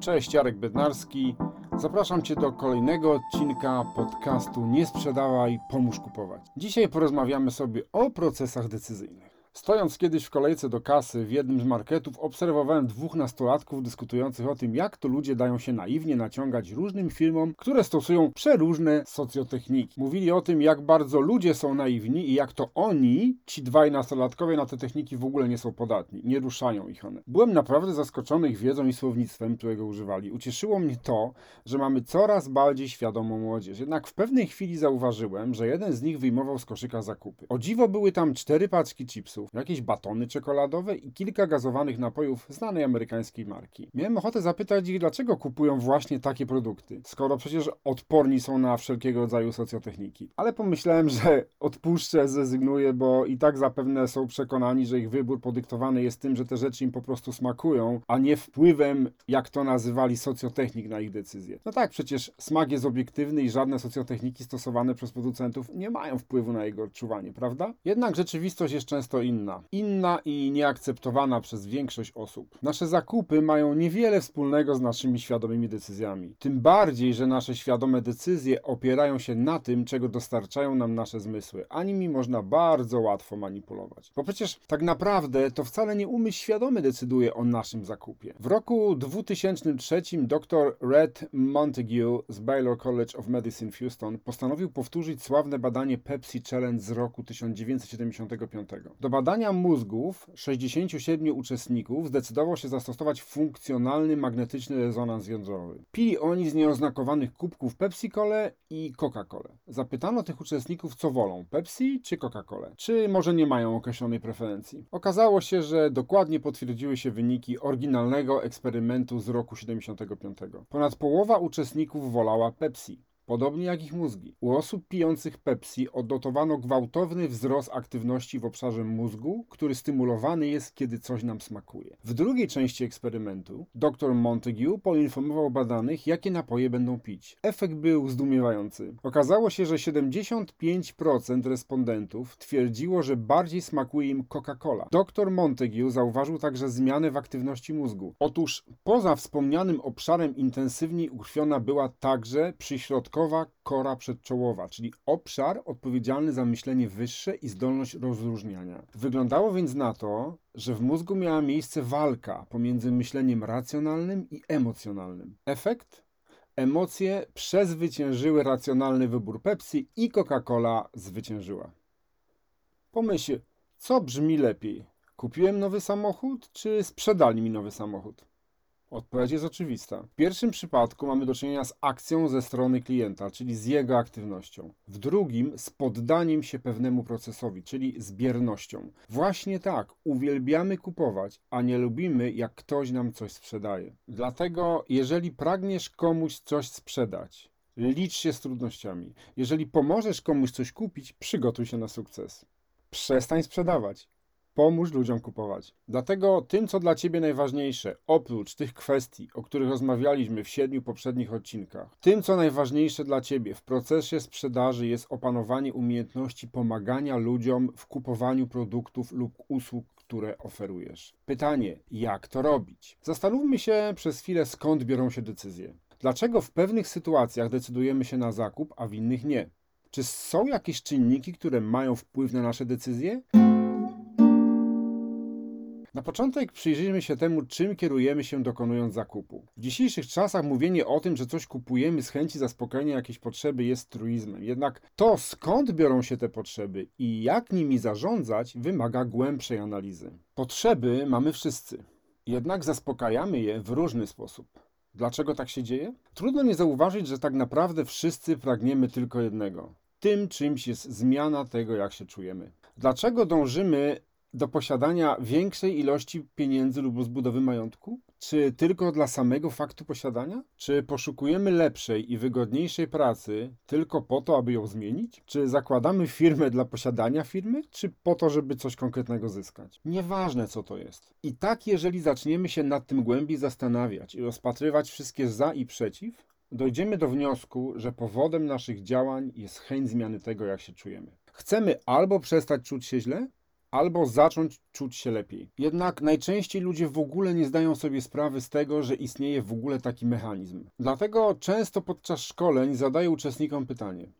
Cześć, Jarek Bednarski. Zapraszam Cię do kolejnego odcinka podcastu Nie sprzedawaj, pomóż kupować. Dzisiaj porozmawiamy sobie o procesach decyzyjnych. Stojąc kiedyś w kolejce do kasy w jednym z marketów, obserwowałem dwóch nastolatków dyskutujących o tym, jak to ludzie dają się naiwnie naciągać różnym firmom, które stosują przeróżne socjotechniki. Mówili o tym, jak bardzo ludzie są naiwni i jak to oni, ci dwaj nastolatkowie, na te techniki w ogóle nie są podatni, nie ruszają ich one. Byłem naprawdę zaskoczony ich wiedzą i słownictwem, którego używali. Ucieszyło mnie to, że mamy coraz bardziej świadomą młodzież. Jednak w pewnej chwili zauważyłem, że jeden z nich wyjmował z koszyka zakupy. O dziwo były tam cztery paczki chipsów, jakieś batony czekoladowe i kilka gazowanych napojów znanej amerykańskiej marki. Miałem ochotę zapytać ich, dlaczego kupują właśnie takie produkty, skoro przecież odporni są na wszelkiego rodzaju socjotechniki. Ale pomyślałem, że odpuszczę, zrezygnuję, bo i tak zapewne są przekonani, że ich wybór podyktowany jest tym, że te rzeczy im po prostu smakują, a nie wpływem, jak to nazywali, socjotechnik na ich decyzje. No tak, przecież smak jest obiektywny i żadne socjotechniki stosowane przez producentów nie mają wpływu na jego odczuwanie, prawda? Jednak rzeczywistość jest często inna. Inna i nieakceptowana przez większość osób. Nasze zakupy mają niewiele wspólnego z naszymi świadomymi decyzjami. Tym bardziej, że nasze świadome decyzje opierają się na tym, czego dostarczają nam nasze zmysły, a nimi można bardzo łatwo manipulować. Bo przecież tak naprawdę to wcale nie umysł świadomy decyduje o naszym zakupie. W roku 2003 dr Red Montague z Baylor College of Medicine w Houston postanowił powtórzyć sławne badanie Pepsi Challenge z roku 1975. Do badania mózgów 67 uczestników zdecydował się zastosować funkcjonalny magnetyczny rezonans jądrowy. Pili oni z nieoznakowanych kubków Pepsi-Cole i Coca-Colę. Zapytano tych uczestników, co wolą, Pepsi czy Coca-Colę? Czy może nie mają określonej preferencji? Okazało się, że dokładnie potwierdziły się wyniki oryginalnego eksperymentu z roku 75. Ponad połowa uczestników wolała Pepsi podobnie jak ich mózgi. U osób pijących Pepsi odnotowano gwałtowny wzrost aktywności w obszarze mózgu, który stymulowany jest, kiedy coś nam smakuje. W drugiej części eksperymentu dr Montague poinformował badanych, jakie napoje będą pić. Efekt był zdumiewający. Okazało się, że 75% respondentów twierdziło, że bardziej smakuje im Coca-Cola. Dr Montague zauważył także zmianę w aktywności mózgu. Otóż poza wspomnianym obszarem intensywniej ukrwiona była także przyśrodkowa kora przedczołowa, czyli obszar odpowiedzialny za myślenie wyższe i zdolność rozróżniania. Wyglądało więc na to, że w mózgu miała miejsce walka pomiędzy myśleniem racjonalnym i emocjonalnym. Efekt? Emocje przezwyciężyły racjonalny wybór Pepsi i Coca-Cola zwyciężyła. Pomyśl, co brzmi lepiej? Kupiłem nowy samochód, czy sprzedali mi nowy samochód? Odpowiedź jest oczywista. W pierwszym przypadku mamy do czynienia z akcją ze strony klienta, czyli z jego aktywnością. W drugim z poddaniem się pewnemu procesowi, czyli z biernością. Właśnie tak, uwielbiamy kupować, a nie lubimy, jak ktoś nam coś sprzedaje. Dlatego, jeżeli pragniesz komuś coś sprzedać, licz się z trudnościami. Jeżeli pomożesz komuś coś kupić, przygotuj się na sukces. Przestań sprzedawać pomóż ludziom kupować. Dlatego tym, co dla Ciebie najważniejsze, oprócz tych kwestii, o których rozmawialiśmy w siedmiu poprzednich odcinkach, tym, co najważniejsze dla Ciebie w procesie sprzedaży jest opanowanie umiejętności pomagania ludziom w kupowaniu produktów lub usług, które oferujesz. Pytanie, jak to robić? Zastanówmy się przez chwilę, skąd biorą się decyzje. Dlaczego w pewnych sytuacjach decydujemy się na zakup, a w innych nie? Czy są jakieś czynniki, które mają wpływ na nasze decyzje? Na początek przyjrzyjmy się temu, czym kierujemy się dokonując zakupu. W dzisiejszych czasach mówienie o tym, że coś kupujemy z chęci zaspokojenia jakiejś potrzeby jest truizmem. Jednak to, skąd biorą się te potrzeby i jak nimi zarządzać, wymaga głębszej analizy. Potrzeby mamy wszyscy, jednak zaspokajamy je w różny sposób. Dlaczego tak się dzieje? Trudno nie zauważyć, że tak naprawdę wszyscy pragniemy tylko jednego. Tym czymś jest zmiana tego, jak się czujemy. Dlaczego dążymy do posiadania większej ilości pieniędzy lub rozbudowy majątku? Czy tylko dla samego faktu posiadania? Czy poszukujemy lepszej i wygodniejszej pracy tylko po to, aby ją zmienić? Czy zakładamy firmę dla posiadania firmy, czy po to, żeby coś konkretnego zyskać? Nieważne, co to jest. I tak, jeżeli zaczniemy się nad tym głębiej zastanawiać i rozpatrywać wszystkie za i przeciw, dojdziemy do wniosku, że powodem naszych działań jest chęć zmiany tego, jak się czujemy. Chcemy albo przestać czuć się źle, albo zacząć czuć się lepiej. Jednak najczęściej ludzie w ogóle nie zdają sobie sprawy z tego, że istnieje w ogóle taki mechanizm. Dlatego często podczas szkoleń zadaję uczestnikom pytanie: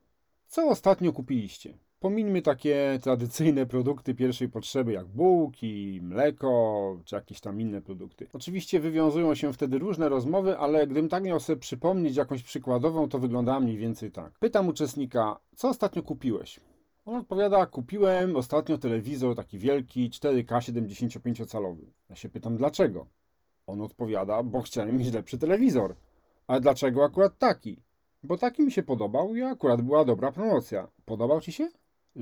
Co ostatnio kupiliście? Pomińmy takie tradycyjne produkty pierwszej potrzeby, jak bułki, mleko, czy jakieś tam inne produkty. Oczywiście wywiązują się wtedy różne rozmowy, ale gdybym tak miał sobie przypomnieć jakąś przykładową, to wygląda mniej więcej tak. Pytam uczestnika, co ostatnio kupiłeś? On odpowiada, kupiłem ostatnio telewizor taki wielki, 4K 75-calowy. Ja się pytam, dlaczego? On odpowiada, bo chciałem mieć lepszy telewizor. Ale dlaczego akurat taki? Bo taki mi się podobał i akurat była dobra promocja. Podobał ci się?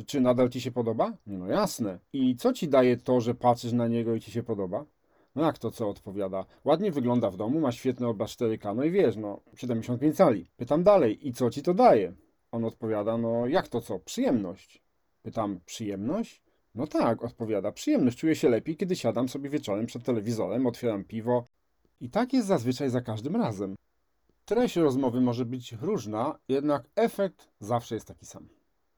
Czy nadal ci się podoba? No jasne. I co ci daje to, że patrzysz na niego i ci się podoba? No jak to co odpowiada? Ładnie wygląda w domu, ma świetny obraz 4K, no i wiesz, no 75 cali. Pytam dalej, i co ci to daje? On odpowiada, no jak to co? Przyjemność. Pytam, przyjemność? No tak, odpowiada, przyjemność. Czuję się lepiej, kiedy siadam sobie wieczorem przed telewizorem, otwieram piwo. I tak jest zazwyczaj za każdym razem. Treść rozmowy może być różna, jednak efekt zawsze jest taki sam.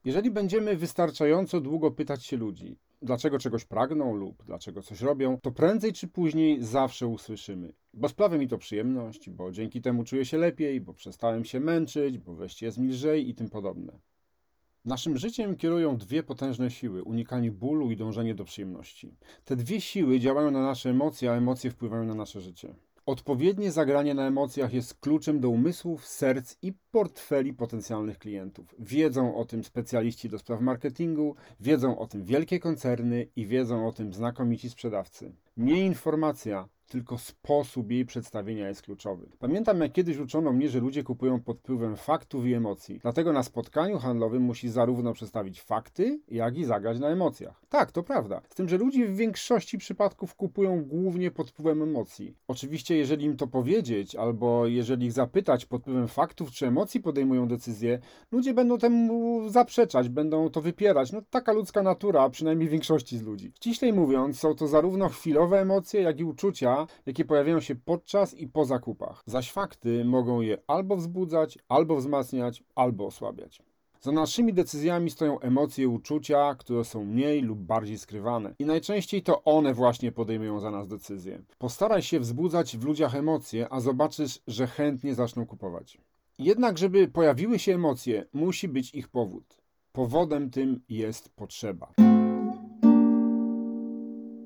Jeżeli będziemy wystarczająco długo pytać się ludzi, dlaczego czegoś pragną lub dlaczego coś robią, to prędzej czy później zawsze usłyszymy. Bo sprawia mi to przyjemność, bo dzięki temu czuję się lepiej, bo przestałem się męczyć, bo wreszcie jest mi lżej i tym podobne. Naszym życiem kierują dwie potężne siły: unikanie bólu i dążenie do przyjemności. Te dwie siły działają na nasze emocje, a emocje wpływają na nasze życie. Odpowiednie zagranie na emocjach jest kluczem do umysłów, serc i portfeli potencjalnych klientów. Wiedzą o tym specjaliści do spraw marketingu, wiedzą o tym wielkie koncerny i wiedzą o tym znakomici sprzedawcy. Nie informacja, tylko sposób jej przedstawienia jest kluczowy. Pamiętam, jak kiedyś uczono mnie, że ludzie kupują pod wpływem faktów i emocji. Dlatego na spotkaniu handlowym musi zarówno przedstawić fakty, jak i zagrać na emocjach. Tak, to prawda. Z tym, że ludzie w większości przypadków kupują głównie pod wpływem emocji. Oczywiście, jeżeli im to powiedzieć, albo jeżeli ich zapytać pod wpływem faktów czy emocji podejmują decyzje, ludzie będą temu zaprzeczać, będą to wypierać. No taka ludzka natura, przynajmniej większości z ludzi. Ściślej mówiąc, są to zarówno chwilowe emocje, jak i uczucia, jakie pojawiają się podczas i po zakupach. Zaś fakty mogą je albo wzbudzać, albo wzmacniać, albo osłabiać. Za naszymi decyzjami stoją emocje, uczucia, które są mniej lub bardziej skrywane. I najczęściej to one właśnie podejmują za nas decyzje. Postaraj się wzbudzać w ludziach emocje, a zobaczysz, że chętnie zaczną kupować. Jednak, żeby pojawiły się emocje, musi być ich powód. Powodem tym jest potrzeba.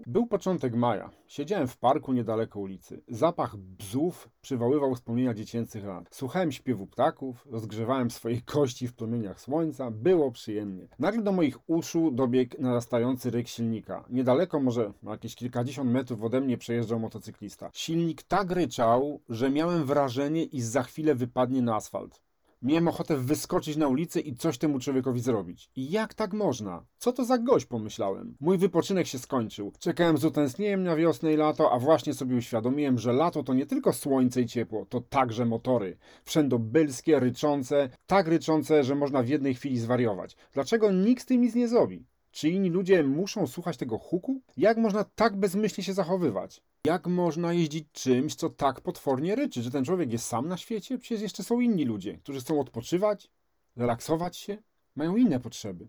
Był początek maja. Siedziałem w parku niedaleko ulicy. Zapach bzów przywoływał wspomnienia dziecięcych lat. Słuchałem śpiewu ptaków, rozgrzewałem swoje kości w promieniach słońca. Było przyjemnie. Nagle do moich uszu dobiegł narastający ryk silnika. Niedaleko, może jakieś kilkadziesiąt metrów ode mnie przejeżdżał motocyklista. Silnik tak ryczał, że miałem wrażenie, iż za chwilę wypadnie na asfalt. Miałem ochotę wyskoczyć na ulicę i coś temu człowiekowi zrobić. I jak tak można? Co to za gość, pomyślałem. Mój wypoczynek się skończył. Czekałem z utęsknieniem na wiosnę i lato, a właśnie sobie uświadomiłem, że lato to nie tylko słońce i ciepło, to także motory. Wszędobylskie, ryczące, tak ryczące, że można w jednej chwili zwariować. Dlaczego nikt z tym nic nie zrobi? Czy inni ludzie muszą słuchać tego huku? Jak można tak bezmyślnie się zachowywać? Jak można jeździć czymś, co tak potwornie ryczy? Że ten człowiek jest sam na świecie? Przecież jeszcze są inni ludzie, którzy chcą odpoczywać, relaksować się, mają inne potrzeby.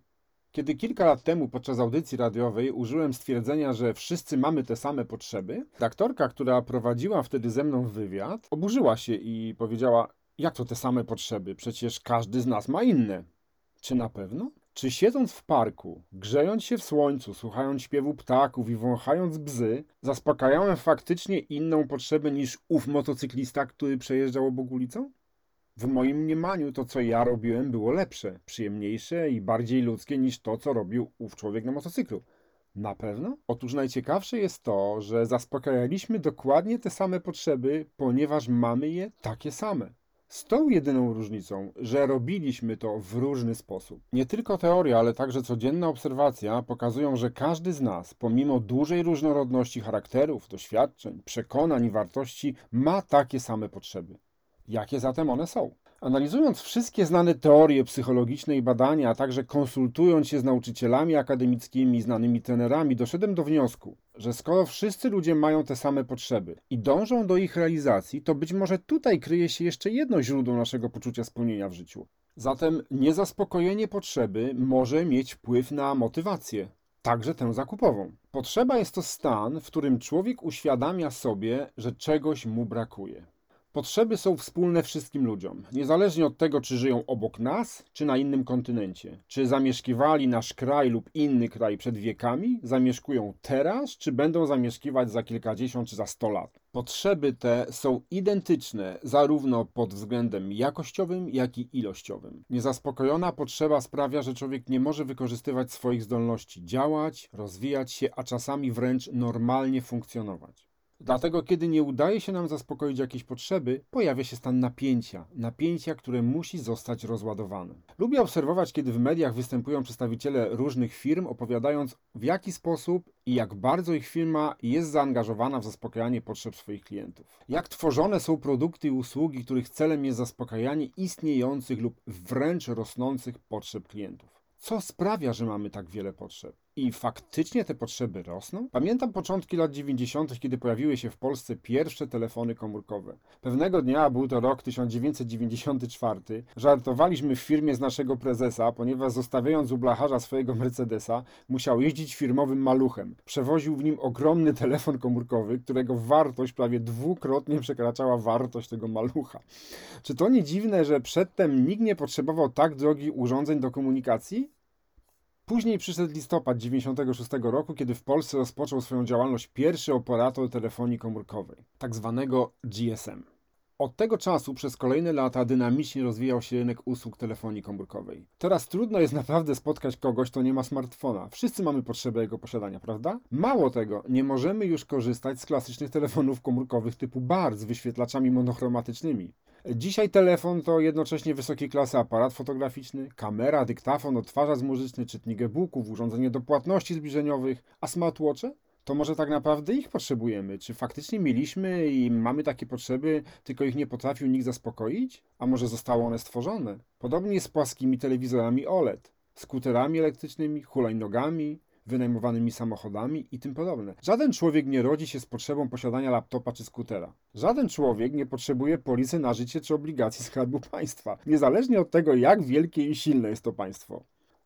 Kiedy kilka lat temu podczas audycji radiowej użyłem stwierdzenia, że wszyscy mamy te same potrzeby, doktorka, która prowadziła wtedy ze mną wywiad, oburzyła się i powiedziała: Jak to te same potrzeby? Przecież każdy z nas ma inne. Czy na pewno? Czy siedząc w parku, grzejąc się w słońcu, słuchając śpiewu ptaków i wąchając bzy, zaspokajałem faktycznie inną potrzebę niż ów motocyklista, który przejeżdżał obok ulicą? W moim mniemaniu to, co ja robiłem, było lepsze, przyjemniejsze i bardziej ludzkie niż to, co robił ów człowiek na motocyklu. Na pewno? Otóż najciekawsze jest to, że zaspokajaliśmy dokładnie te same potrzeby, ponieważ mamy je takie same. Z tą jedyną różnicą, że robiliśmy to w różny sposób. Nie tylko teoria, ale także codzienna obserwacja pokazują, że każdy z nas, pomimo dużej różnorodności charakterów, doświadczeń, przekonań i wartości, ma takie same potrzeby. Jakie zatem one są? Analizując wszystkie znane teorie psychologiczne i badania, a także konsultując się z nauczycielami akademickimi, znanymi trenerami, doszedłem do wniosku, że skoro wszyscy ludzie mają te same potrzeby i dążą do ich realizacji, to być może tutaj kryje się jeszcze jedno źródło naszego poczucia spełnienia w życiu. Zatem niezaspokojenie potrzeby może mieć wpływ na motywację. także tę zakupową. Potrzeba jest to stan, w którym człowiek uświadamia sobie, że czegoś mu brakuje. Potrzeby są wspólne wszystkim ludziom, niezależnie od tego, czy żyją obok nas, czy na innym kontynencie. Czy zamieszkiwali nasz kraj lub inny kraj przed wiekami, zamieszkują teraz, czy będą zamieszkiwać za kilkadziesiąt czy za sto lat. Potrzeby te są identyczne zarówno pod względem jakościowym, jak i ilościowym. Niezaspokojona potrzeba sprawia, że człowiek nie może wykorzystywać swoich zdolności, działać, rozwijać się, a czasami wręcz normalnie funkcjonować. Dlatego, kiedy nie udaje się nam zaspokoić jakiejś potrzeby, pojawia się stan napięcia, napięcia, które musi zostać rozładowane. Lubię obserwować, kiedy w mediach występują przedstawiciele różnych firm, opowiadając w jaki sposób i jak bardzo ich firma jest zaangażowana w zaspokajanie potrzeb swoich klientów. Jak tworzone są produkty i usługi, których celem jest zaspokajanie istniejących lub wręcz rosnących potrzeb klientów. Co sprawia, że mamy tak wiele potrzeb? I faktycznie te potrzeby rosną? Pamiętam początki lat 90., kiedy pojawiły się w Polsce pierwsze telefony komórkowe. Pewnego dnia, był to rok 1994, żartowaliśmy w firmie z naszego prezesa, ponieważ zostawiając u blacharza swojego Mercedesa, musiał jeździć firmowym maluchem. Przewoził w nim ogromny telefon komórkowy, którego wartość prawie dwukrotnie przekraczała wartość tego malucha. Czy to nie dziwne, że przedtem nikt nie potrzebował tak drogich urządzeń do komunikacji? Później przyszedł listopad 1996 roku, kiedy w Polsce rozpoczął swoją działalność pierwszy operator telefonii komórkowej, tak zwanego GSM. Od tego czasu przez kolejne lata dynamicznie rozwijał się rynek usług telefonii komórkowej. Teraz trudno jest naprawdę spotkać kogoś, kto nie ma smartfona. Wszyscy mamy potrzebę jego posiadania, prawda? Mało tego, nie możemy już korzystać z klasycznych telefonów komórkowych typu bar z wyświetlaczami monochromatycznymi. Dzisiaj telefon to jednocześnie wysokiej klasy aparat fotograficzny, kamera, dyktafon, odtwarzacz muzyczny, czytnik e-booków, urządzenie do płatności zbliżeniowych, a smartwatche? To może tak naprawdę ich potrzebujemy? Czy faktycznie mieliśmy i mamy takie potrzeby, tylko ich nie potrafił nikt zaspokoić? A może zostały one stworzone? Podobnie jest z płaskimi telewizorami OLED, skuterami elektrycznymi, hulajnogami, wynajmowanymi samochodami i tym podobne. Żaden człowiek nie rodzi się z potrzebą posiadania laptopa czy skutera. Żaden człowiek nie potrzebuje polisy na życie czy obligacji Skarbu Państwa, niezależnie od tego, jak wielkie i silne jest to państwo.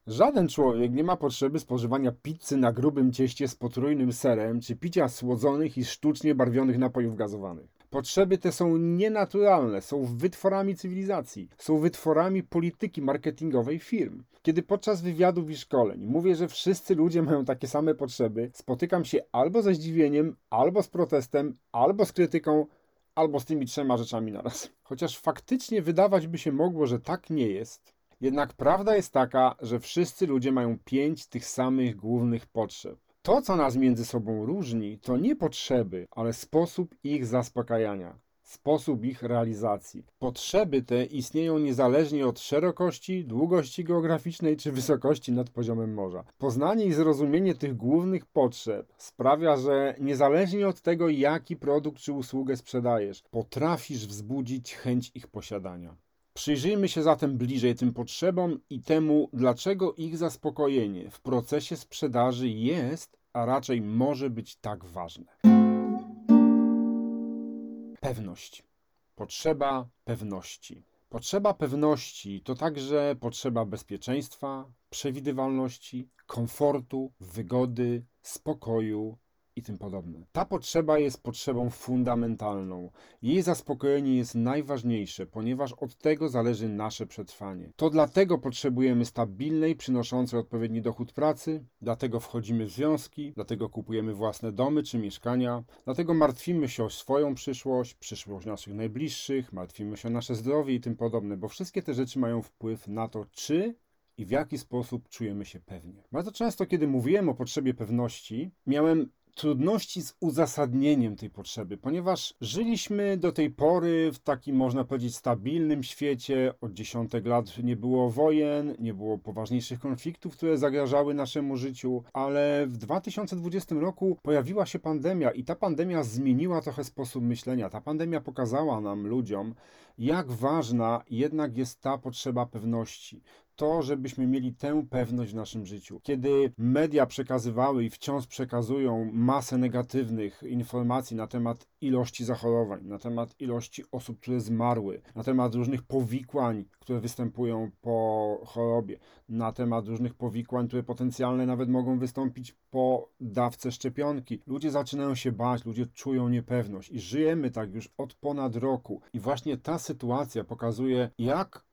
Żaden człowiek nie ma potrzeby spożywania pizzy na grubym cieście z potrójnym serem, czy picia słodzonych i sztucznie barwionych napojów gazowanych. Potrzeby te są nienaturalne, są wytworami cywilizacji, są wytworami polityki marketingowej firm. Kiedy podczas wywiadów i szkoleń mówię, że wszyscy ludzie mają takie same potrzeby, spotykam się albo ze zdziwieniem, albo z protestem, albo z krytyką, albo z tymi trzema rzeczami naraz. Chociaż faktycznie wydawać by się mogło, że tak nie jest. Jednak prawda jest taka, że wszyscy ludzie mają pięć tych samych głównych potrzeb. To, co nas między sobą różni, to nie potrzeby, ale sposób ich zaspokajania, sposób ich realizacji. Potrzeby te istnieją niezależnie od szerokości, długości geograficznej czy wysokości nad poziomem morza. Poznanie i zrozumienie tych głównych potrzeb sprawia, że niezależnie od tego, jaki produkt czy usługę sprzedajesz, potrafisz wzbudzić chęć ich posiadania. Przyjrzyjmy się zatem bliżej tym potrzebom i temu, dlaczego ich zaspokojenie w procesie sprzedaży jest, a raczej może być tak ważne. Pewność. Potrzeba pewności. Potrzeba pewności to także potrzeba bezpieczeństwa, przewidywalności, komfortu, wygody, spokoju, i tym podobne. Ta potrzeba jest potrzebą fundamentalną. Jej zaspokojenie jest najważniejsze, ponieważ od tego zależy nasze przetrwanie. To dlatego potrzebujemy stabilnej, przynoszącej odpowiedni dochód pracy, dlatego wchodzimy w związki, dlatego kupujemy własne domy czy mieszkania, dlatego martwimy się o swoją przyszłość, przyszłość naszych najbliższych, martwimy się o nasze zdrowie i tym podobne, bo wszystkie te rzeczy mają wpływ na to, czy i w jaki sposób czujemy się pewnie. Bardzo często, kiedy mówiłem o potrzebie pewności, miałem trudności z uzasadnieniem tej potrzeby, ponieważ żyliśmy do tej pory w takim, można powiedzieć, stabilnym świecie. Od dziesiątek lat nie było wojen, nie było poważniejszych konfliktów, które zagrażały naszemu życiu, ale w 2020 roku pojawiła się pandemia i ta pandemia zmieniła trochę sposób myślenia. Ta pandemia pokazała nam, ludziom, jak ważna jednak jest ta potrzeba pewności to, żebyśmy mieli tę pewność w naszym życiu. Kiedy media przekazywały i wciąż przekazują masę negatywnych informacji na temat ilości zachorowań, na temat ilości osób, które zmarły, na temat różnych powikłań, które występują po chorobie, na temat różnych powikłań, które potencjalne nawet mogą wystąpić po dawce szczepionki. Ludzie zaczynają się bać, ludzie czują niepewność i żyjemy tak już od ponad roku. I właśnie ta sytuacja pokazuje, jak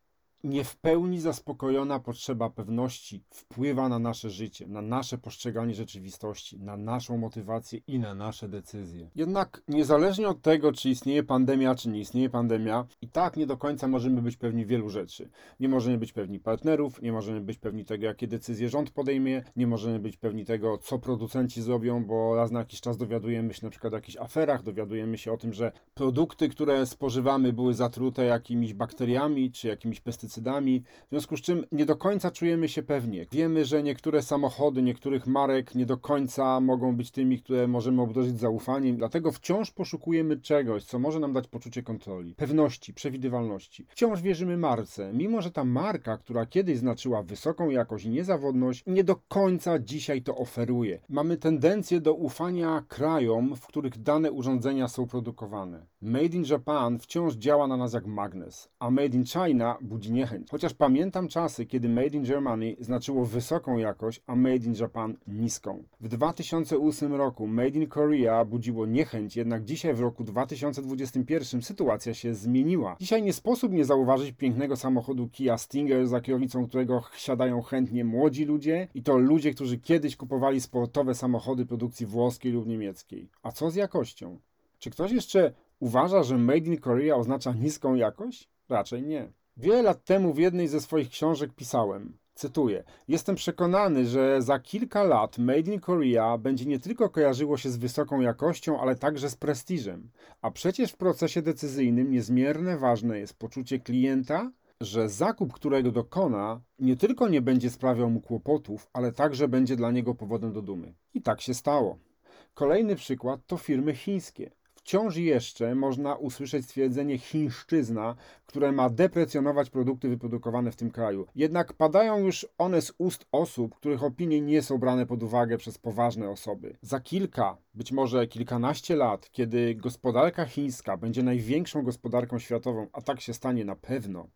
nie w pełni zaspokojona potrzeba pewności wpływa na nasze życie, na nasze postrzeganie rzeczywistości, na naszą motywację i na nasze decyzje. Jednak niezależnie od tego, czy istnieje pandemia, czy nie istnieje pandemia, i tak nie do końca możemy być pewni wielu rzeczy. Nie możemy być pewni partnerów, nie możemy być pewni tego, jakie decyzje rząd podejmie, nie możemy być pewni tego, co producenci zrobią, bo raz na jakiś czas dowiadujemy się na przykład o jakichś aferach, dowiadujemy się o tym, że produkty, które spożywamy, były zatrute jakimiś bakteriami czy jakimiś pestycydami w związku z czym nie do końca czujemy się pewnie. Wiemy, że niektóre samochody, niektórych marek nie do końca mogą być tymi, które możemy obdarzyć zaufaniem, dlatego wciąż poszukujemy czegoś, co może nam dać poczucie kontroli, pewności, przewidywalności. Wciąż wierzymy marce, mimo że ta marka, która kiedyś znaczyła wysoką jakość i niezawodność, nie do końca dzisiaj to oferuje. Mamy tendencję do ufania krajom, w których dane urządzenia są produkowane. Made in Japan wciąż działa na nas jak magnes, a Made in China budzi niechęć. Chociaż pamiętam czasy, kiedy Made in Germany znaczyło wysoką jakość, a Made in Japan niską. W 2008 roku Made in Korea budziło niechęć, jednak dzisiaj w roku 2021 sytuacja się zmieniła. Dzisiaj nie sposób nie zauważyć pięknego samochodu Kia Stinger, za kierownicą którego siadają chętnie młodzi ludzie i to ludzie, którzy kiedyś kupowali sportowe samochody produkcji włoskiej lub niemieckiej. A co z jakością? Czy ktoś jeszcze uważa, że Made in Korea oznacza niską jakość? Raczej nie. Wiele lat temu w jednej ze swoich książek pisałem, cytuję: Jestem przekonany, że za kilka lat Made in Korea będzie nie tylko kojarzyło się z wysoką jakością, ale także z prestiżem. A przecież w procesie decyzyjnym niezmiernie ważne jest poczucie klienta, że zakup, którego dokona, nie tylko nie będzie sprawiał mu kłopotów, ale także będzie dla niego powodem do dumy. I tak się stało. Kolejny przykład to firmy chińskie wciąż jeszcze można usłyszeć stwierdzenie chińszczyzna, które ma deprecjonować produkty wyprodukowane w tym kraju. Jednak padają już one z ust osób, których opinie nie są brane pod uwagę przez poważne osoby. Za kilka, być może kilkanaście lat, kiedy gospodarka chińska będzie największą gospodarką światową, a tak się stanie na pewno,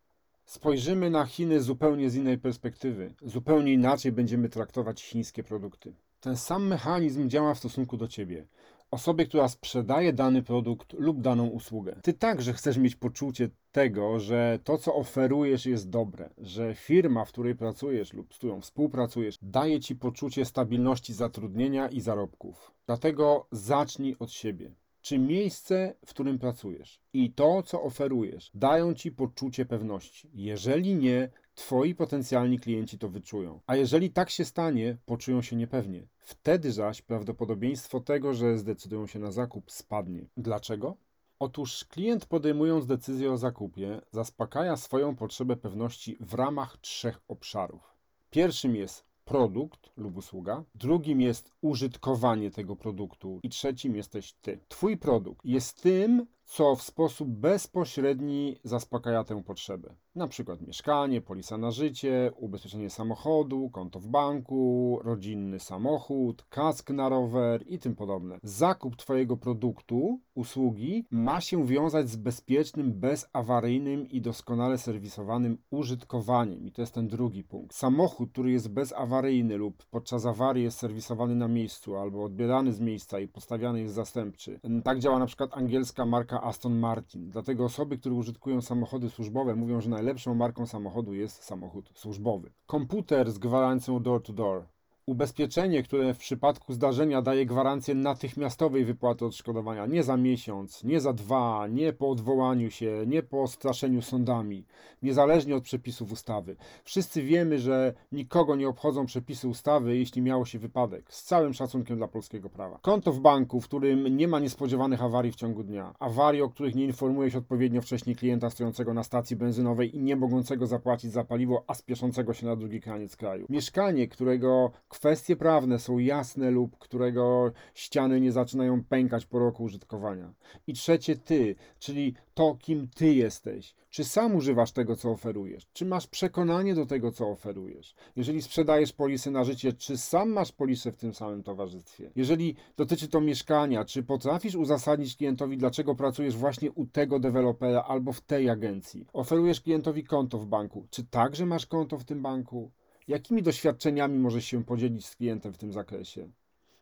spojrzymy na Chiny zupełnie z innej perspektywy. Zupełnie inaczej będziemy traktować chińskie produkty. Ten sam mechanizm działa w stosunku do ciebie osobie, która sprzedaje dany produkt lub daną usługę. Ty także chcesz mieć poczucie tego, że to, co oferujesz, jest dobre, że firma, w której pracujesz lub z którą współpracujesz, daje ci poczucie stabilności zatrudnienia i zarobków. Dlatego zacznij od siebie. Czy miejsce, w którym pracujesz i to, co oferujesz, dają ci poczucie pewności? Jeżeli nie, Twoi potencjalni klienci to wyczują. A jeżeli tak się stanie, poczują się niepewnie. Wtedy zaś prawdopodobieństwo tego, że zdecydują się na zakup, spadnie. Dlaczego? Otóż klient podejmując decyzję o zakupie, zaspokaja swoją potrzebę pewności w ramach trzech obszarów. Pierwszym jest produkt lub usługa, drugim jest użytkowanie tego produktu i trzecim jesteś ty. Twój produkt jest tym, co w sposób bezpośredni zaspokaja tę potrzebę. Na przykład mieszkanie, polisa na życie, ubezpieczenie samochodu, konto w banku, rodzinny samochód, kask na rower i tym podobne. Zakup Twojego produktu, usługi ma się wiązać z bezpiecznym, bezawaryjnym i doskonale serwisowanym użytkowaniem. I to jest ten drugi punkt. Samochód, który jest bezawaryjny lub podczas awarii jest serwisowany na miejscu albo odbierany z miejsca i postawiany jest zastępczy. Tak działa na przykład angielska marka Aston Martin. Dlatego osoby, które użytkują samochody służbowe, mówią, że najlepszą marką samochodu jest samochód służbowy. Komputer z gwarancją door-to-door. Ubezpieczenie, które w przypadku zdarzenia daje gwarancję natychmiastowej wypłaty odszkodowania, nie za miesiąc, nie za dwa, nie po odwołaniu się, nie po straszeniu sądami, niezależnie od przepisów ustawy. Wszyscy wiemy, że nikogo nie obchodzą przepisy ustawy, jeśli miało się wypadek, z całym szacunkiem dla polskiego prawa. Konto w banku, w którym nie ma niespodziewanych awarii w ciągu dnia, awarii, o których nie informuje się odpowiednio wcześniej klienta stojącego na stacji benzynowej i nie mogącego zapłacić za paliwo, a spieszącego się na drugi kraniec kraju. Mieszkanie, którego kwestie prawne są jasne lub którego ściany nie zaczynają pękać po roku użytkowania. I trzecie ty, czyli to, kim ty jesteś. Czy sam używasz tego, co oferujesz? Czy masz przekonanie do tego, co oferujesz? Jeżeli sprzedajesz polisy na życie, czy sam masz polisę w tym samym towarzystwie? Jeżeli dotyczy to mieszkania, czy potrafisz uzasadnić klientowi, dlaczego pracujesz właśnie u tego dewelopera albo w tej agencji? Oferujesz klientowi konto w banku. Czy także masz konto w tym banku? Jakimi doświadczeniami możesz się podzielić z klientem w tym zakresie?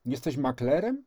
Jesteś maklerem?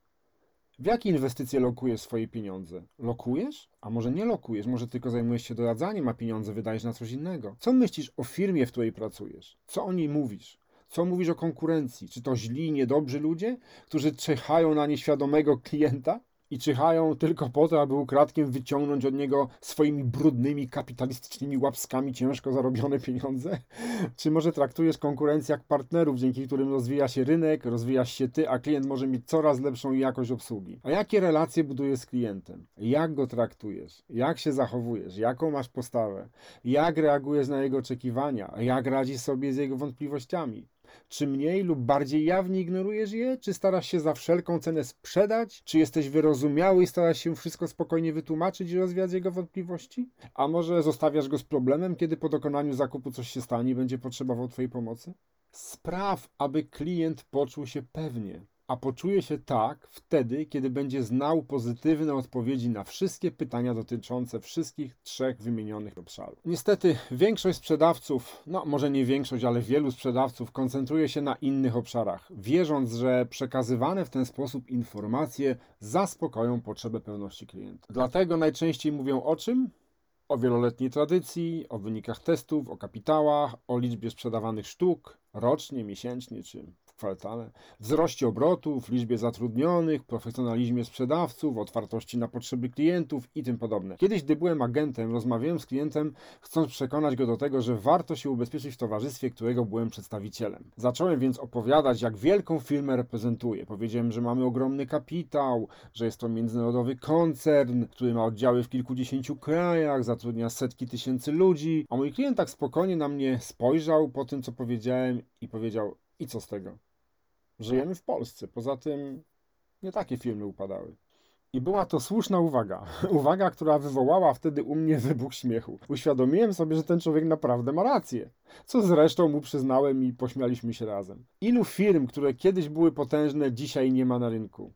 W jakie inwestycje lokujesz swoje pieniądze? Lokujesz? A może nie lokujesz? Może tylko zajmujesz się doradzaniem, a pieniądze wydajesz na coś innego? Co myślisz o firmie, w której pracujesz? Co o niej mówisz? Co mówisz o konkurencji? Czy to źli, niedobrzy ludzie, którzy czyhają na nieświadomego klienta? I czyhają tylko po to, aby ukradkiem wyciągnąć od niego swoimi brudnymi, kapitalistycznymi łapskami ciężko zarobione pieniądze? Czy może traktujesz konkurencję jak partnerów, dzięki którym rozwija się rynek, rozwijasz się ty, a klient może mieć coraz lepszą jakość obsługi? A jakie relacje budujesz z klientem? Jak go traktujesz? Jak się zachowujesz? Jaką masz postawę? Jak reagujesz na jego oczekiwania? Jak radzisz sobie z jego wątpliwościami? Czy mniej lub bardziej jawnie ignorujesz je? Czy starasz się za wszelką cenę sprzedać? Czy jesteś wyrozumiały i starasz się wszystko spokojnie wytłumaczyć i rozwiać jego wątpliwości? A może zostawiasz go z problemem, kiedy po dokonaniu zakupu coś się stanie i będzie potrzebował Twojej pomocy? Spraw, aby klient poczuł się pewnie a poczuje się tak wtedy, kiedy będzie znał pozytywne odpowiedzi na wszystkie pytania dotyczące wszystkich trzech wymienionych obszarów. Niestety, większość sprzedawców, no może nie większość, ale wielu sprzedawców koncentruje się na innych obszarach, wierząc, że przekazywane w ten sposób informacje zaspokoją potrzebę pewności klienta. Dlatego najczęściej mówią o czym? O wieloletniej tradycji, o wynikach testów, o kapitałach, o liczbie sprzedawanych sztuk rocznie, miesięcznie czy wzroście obrotów, liczbie zatrudnionych, profesjonalizmie sprzedawców, otwartości na potrzeby klientów i tym podobne. Kiedyś, gdy byłem agentem, rozmawiałem z klientem, chcąc przekonać go do tego, że warto się ubezpieczyć w towarzystwie, którego byłem przedstawicielem. Zacząłem więc opowiadać, jak wielką firmę reprezentuję. Powiedziałem, że mamy ogromny kapitał, że jest to międzynarodowy koncern, który ma oddziały w kilkudziesięciu krajach, zatrudnia setki tysięcy ludzi, a mój klient tak spokojnie na mnie spojrzał po tym, co powiedziałem i powiedział, i co z tego? Żyjemy w Polsce. Poza tym nie takie filmy upadały. I była to słuszna uwaga. Uwaga, która wywołała wtedy u mnie wybuch śmiechu. Uświadomiłem sobie, że ten człowiek naprawdę ma rację. Co zresztą mu przyznałem i pośmialiśmy się razem. Ilu firm, które kiedyś były potężne, dzisiaj nie ma na rynku?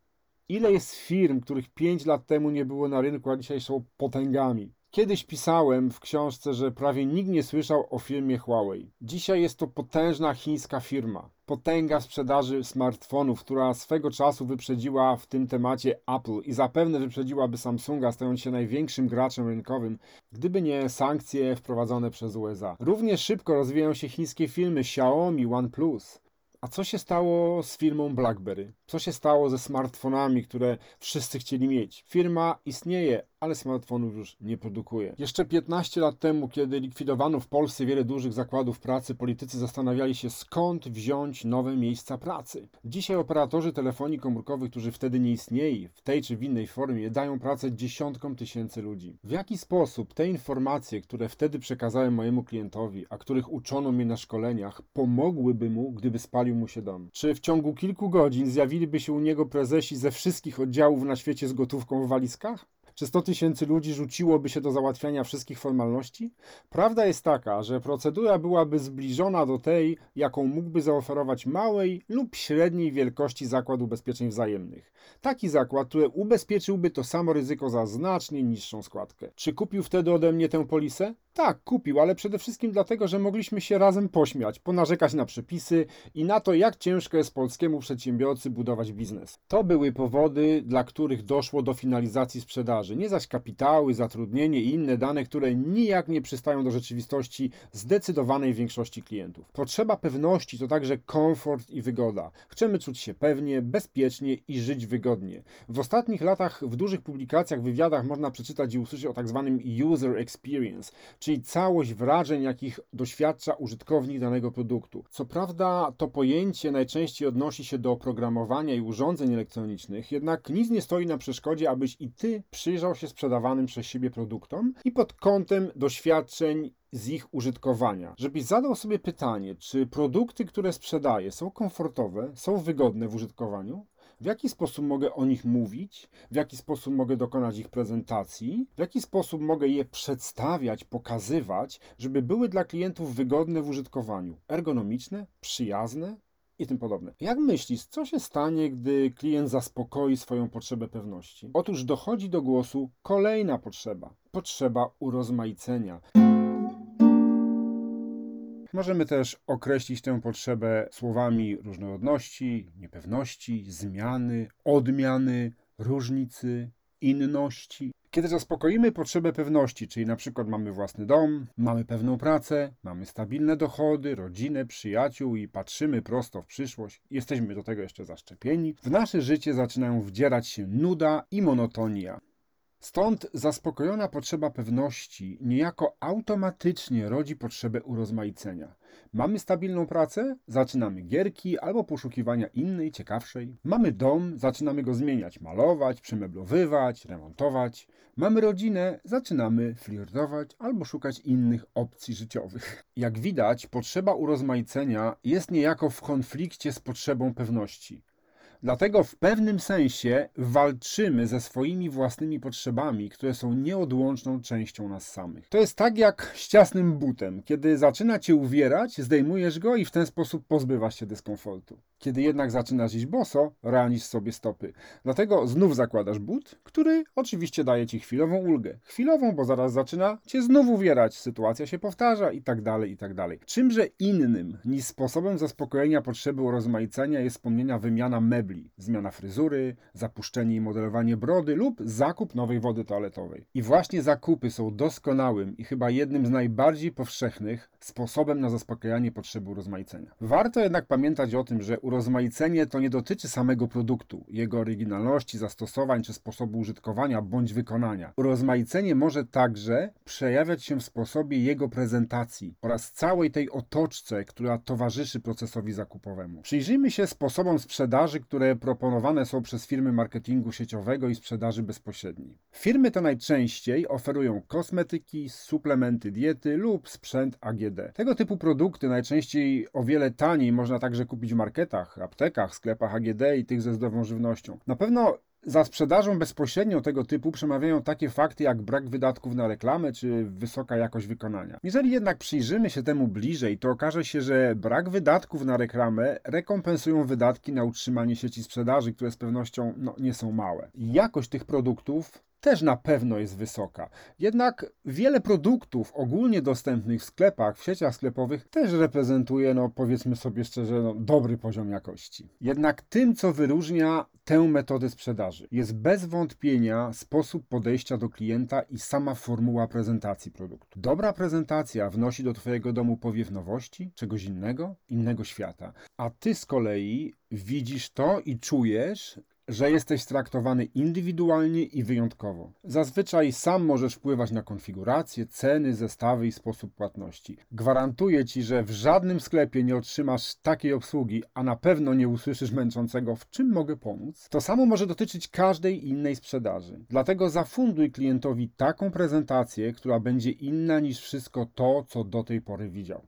Ile jest firm, których 5 lat temu nie było na rynku, a dzisiaj są potęgami? Kiedyś pisałem w książce, że prawie nikt nie słyszał o firmie Huawei. Dzisiaj jest to potężna chińska firma. Potęga sprzedaży smartfonów, która swego czasu wyprzedziła w tym temacie Apple i zapewne wyprzedziłaby Samsunga, stając się największym graczem rynkowym, gdyby nie sankcje wprowadzone przez USA. Równie szybko rozwijają się chińskie firmy Xiaomi, OnePlus. A co się stało z firmą BlackBerry? Co się stało ze smartfonami, które wszyscy chcieli mieć? Firma istnieje, ale smartfonów już nie produkuje. Jeszcze 15 lat temu, kiedy likwidowano w Polsce wiele dużych zakładów pracy, politycy zastanawiali się skąd wziąć nowe miejsca pracy. Dzisiaj operatorzy telefonii komórkowych, którzy wtedy nie istnieli, w tej czy w innej formie, dają pracę dziesiątkom tysięcy ludzi. W jaki sposób te informacje, które wtedy przekazałem mojemu klientowi, a których uczono mnie na szkoleniach, pomogłyby mu, gdyby spalił mu się dom? Czy w ciągu kilku godzin zjawiliby się u niego prezesi ze wszystkich oddziałów na świecie z gotówką w walizkach? Czy 100 tysięcy ludzi rzuciłoby się do załatwiania wszystkich formalności? Prawda jest taka, że procedura byłaby zbliżona do tej, jaką mógłby zaoferować małej lub średniej wielkości zakład ubezpieczeń wzajemnych. Taki zakład, który ubezpieczyłby to samo ryzyko za znacznie niższą składkę. Czy kupił wtedy ode mnie tę polisę? Tak, kupił, ale przede wszystkim dlatego, że mogliśmy się razem pośmiać, ponarzekać na przepisy i na to, jak ciężko jest polskiemu przedsiębiorcy budować biznes. To były powody, dla których doszło do finalizacji sprzedaży, nie zaś kapitały, zatrudnienie i inne dane, które nijak nie przystają do rzeczywistości zdecydowanej większości klientów. Potrzeba pewności to także komfort i wygoda. Chcemy czuć się pewnie, bezpiecznie i żyć wygodnie. W ostatnich latach w dużych publikacjach, wywiadach można przeczytać i usłyszeć o tak zwanym user experience, czyli całość wrażeń, jakich doświadcza użytkownik danego produktu. Co prawda, to pojęcie najczęściej odnosi się do oprogramowania i urządzeń elektronicznych, jednak nic nie stoi na przeszkodzie, abyś i ty przyjrzał się sprzedawanym przez siebie produktom i pod kątem doświadczeń z ich użytkowania. Żebyś zadał sobie pytanie, czy produkty, które sprzedaję, są komfortowe, są wygodne w użytkowaniu? W jaki sposób mogę o nich mówić? W jaki sposób mogę dokonać ich prezentacji? W jaki sposób mogę je przedstawiać, pokazywać, żeby były dla klientów wygodne w użytkowaniu? Ergonomiczne, przyjazne, i tym podobne. Jak myślisz, co się stanie, gdy klient zaspokoi swoją potrzebę pewności? Otóż dochodzi do głosu kolejna potrzeba potrzeba urozmaicenia. Możemy też określić tę potrzebę słowami różnorodności, niepewności, zmiany, odmiany, różnicy, inności. Kiedy zaspokoimy potrzebę pewności, czyli na przykład mamy własny dom, mamy pewną pracę, mamy stabilne dochody, rodzinę, przyjaciół i patrzymy prosto w przyszłość, jesteśmy do tego jeszcze zaszczepieni, w nasze życie zaczynają wdzierać się nuda i monotonia. Stąd zaspokojona potrzeba pewności niejako automatycznie rodzi potrzebę urozmaicenia. Mamy stabilną pracę, zaczynamy gierki albo poszukiwania innej, ciekawszej. Mamy dom, zaczynamy go zmieniać, malować, przemeblowywać, remontować. Mamy rodzinę, zaczynamy flirtować albo szukać innych opcji życiowych. Jak widać, potrzeba urozmaicenia jest niejako w konflikcie z potrzebą pewności. Dlatego w pewnym sensie walczymy ze swoimi własnymi potrzebami, które są nieodłączną częścią nas samych. To jest tak jak z ciasnym butem. Kiedy zaczyna cię uwierać, zdejmujesz go i w ten sposób pozbywasz się dyskomfortu. Kiedy jednak zaczynasz iść boso, ranisz sobie stopy. Dlatego znów zakładasz but, który oczywiście daje ci chwilową ulgę. Chwilową, bo zaraz zaczyna cię znów uwierać, sytuacja się powtarza i tak dalej, i tak dalej. Czymże innym niż sposobem zaspokojenia potrzeby urozmaicenia jest wspomnienia wymiana mebli, zmiana fryzury, zapuszczenie i modelowanie brody lub zakup nowej wody toaletowej. I właśnie zakupy są doskonałym i chyba jednym z najbardziej powszechnych sposobem na zaspokojenie potrzeby urozmaicenia. Warto jednak pamiętać o tym, że urozmaicenie to nie dotyczy samego produktu, jego oryginalności, zastosowań czy sposobu użytkowania bądź wykonania. Urozmaicenie może także przejawiać się w sposobie jego prezentacji oraz całej tej otoczce, która towarzyszy procesowi zakupowemu. Przyjrzyjmy się sposobom sprzedaży, które proponowane są przez firmy marketingu sieciowego i sprzedaży bezpośredniej. Firmy te najczęściej oferują kosmetyki, suplementy diety lub sprzęt AGD. Tego typu produkty najczęściej o wiele taniej można także kupić w marketach, aptekach, sklepach AGD i tych ze zdrową żywnością. Na pewno za sprzedażą bezpośrednią tego typu przemawiają takie fakty jak brak wydatków na reklamę czy wysoka jakość wykonania. Jeżeli jednak przyjrzymy się temu bliżej, to okaże się, że brak wydatków na reklamę rekompensują wydatki na utrzymanie sieci sprzedaży, które z pewnością no, nie są małe. Jakość tych produktów też na pewno jest wysoka. Jednak wiele produktów ogólnie dostępnych w sklepach, w sieciach sklepowych też reprezentuje, no powiedzmy sobie szczerze, no, dobry poziom jakości. Jednak tym, co wyróżnia tę metodę sprzedaży, jest bez wątpienia sposób podejścia do klienta i sama formuła prezentacji produktu. Dobra prezentacja wnosi do Twojego domu powiew nowości, czegoś innego, innego świata. A Ty z kolei widzisz to i czujesz, że jesteś traktowany indywidualnie i wyjątkowo. Zazwyczaj sam możesz wpływać na konfigurację, ceny, zestawy i sposób płatności. Gwarantuję ci, że w żadnym sklepie nie otrzymasz takiej obsługi, a na pewno nie usłyszysz męczącego, w czym mogę pomóc. To samo może dotyczyć każdej innej sprzedaży. Dlatego zafunduj klientowi taką prezentację, która będzie inna niż wszystko to, co do tej pory widział.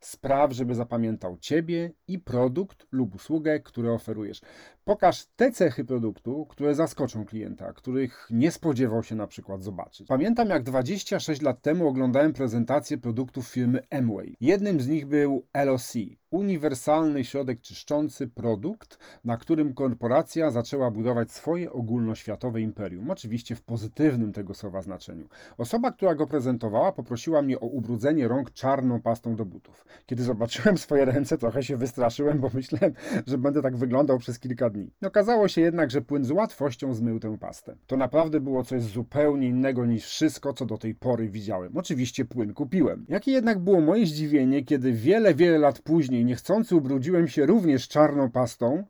Spraw, żeby zapamiętał Ciebie i produkt lub usługę, które oferujesz. Pokaż te cechy produktu, które zaskoczą klienta, których nie spodziewał się na przykład zobaczyć. Pamiętam, jak 26 lat temu oglądałem prezentację produktów firmy Amway. Jednym z nich był LOC, uniwersalny środek czyszczący produkt, na którym korporacja zaczęła budować swoje ogólnoświatowe imperium. Oczywiście w pozytywnym tego słowa znaczeniu. Osoba, która go prezentowała, poprosiła mnie o ubrudzenie rąk czarną pastą do butów. Kiedy zobaczyłem swoje ręce, trochę się wystraszyłem, bo myślałem, że będę tak wyglądał przez kilka dni. Okazało się jednak, że płyn z łatwością zmył tę pastę. To naprawdę było coś zupełnie innego niż wszystko, co do tej pory widziałem. Oczywiście płyn kupiłem. Jakie jednak było moje zdziwienie, kiedy wiele, wiele lat później niechcący ubrudziłem się również czarną pastą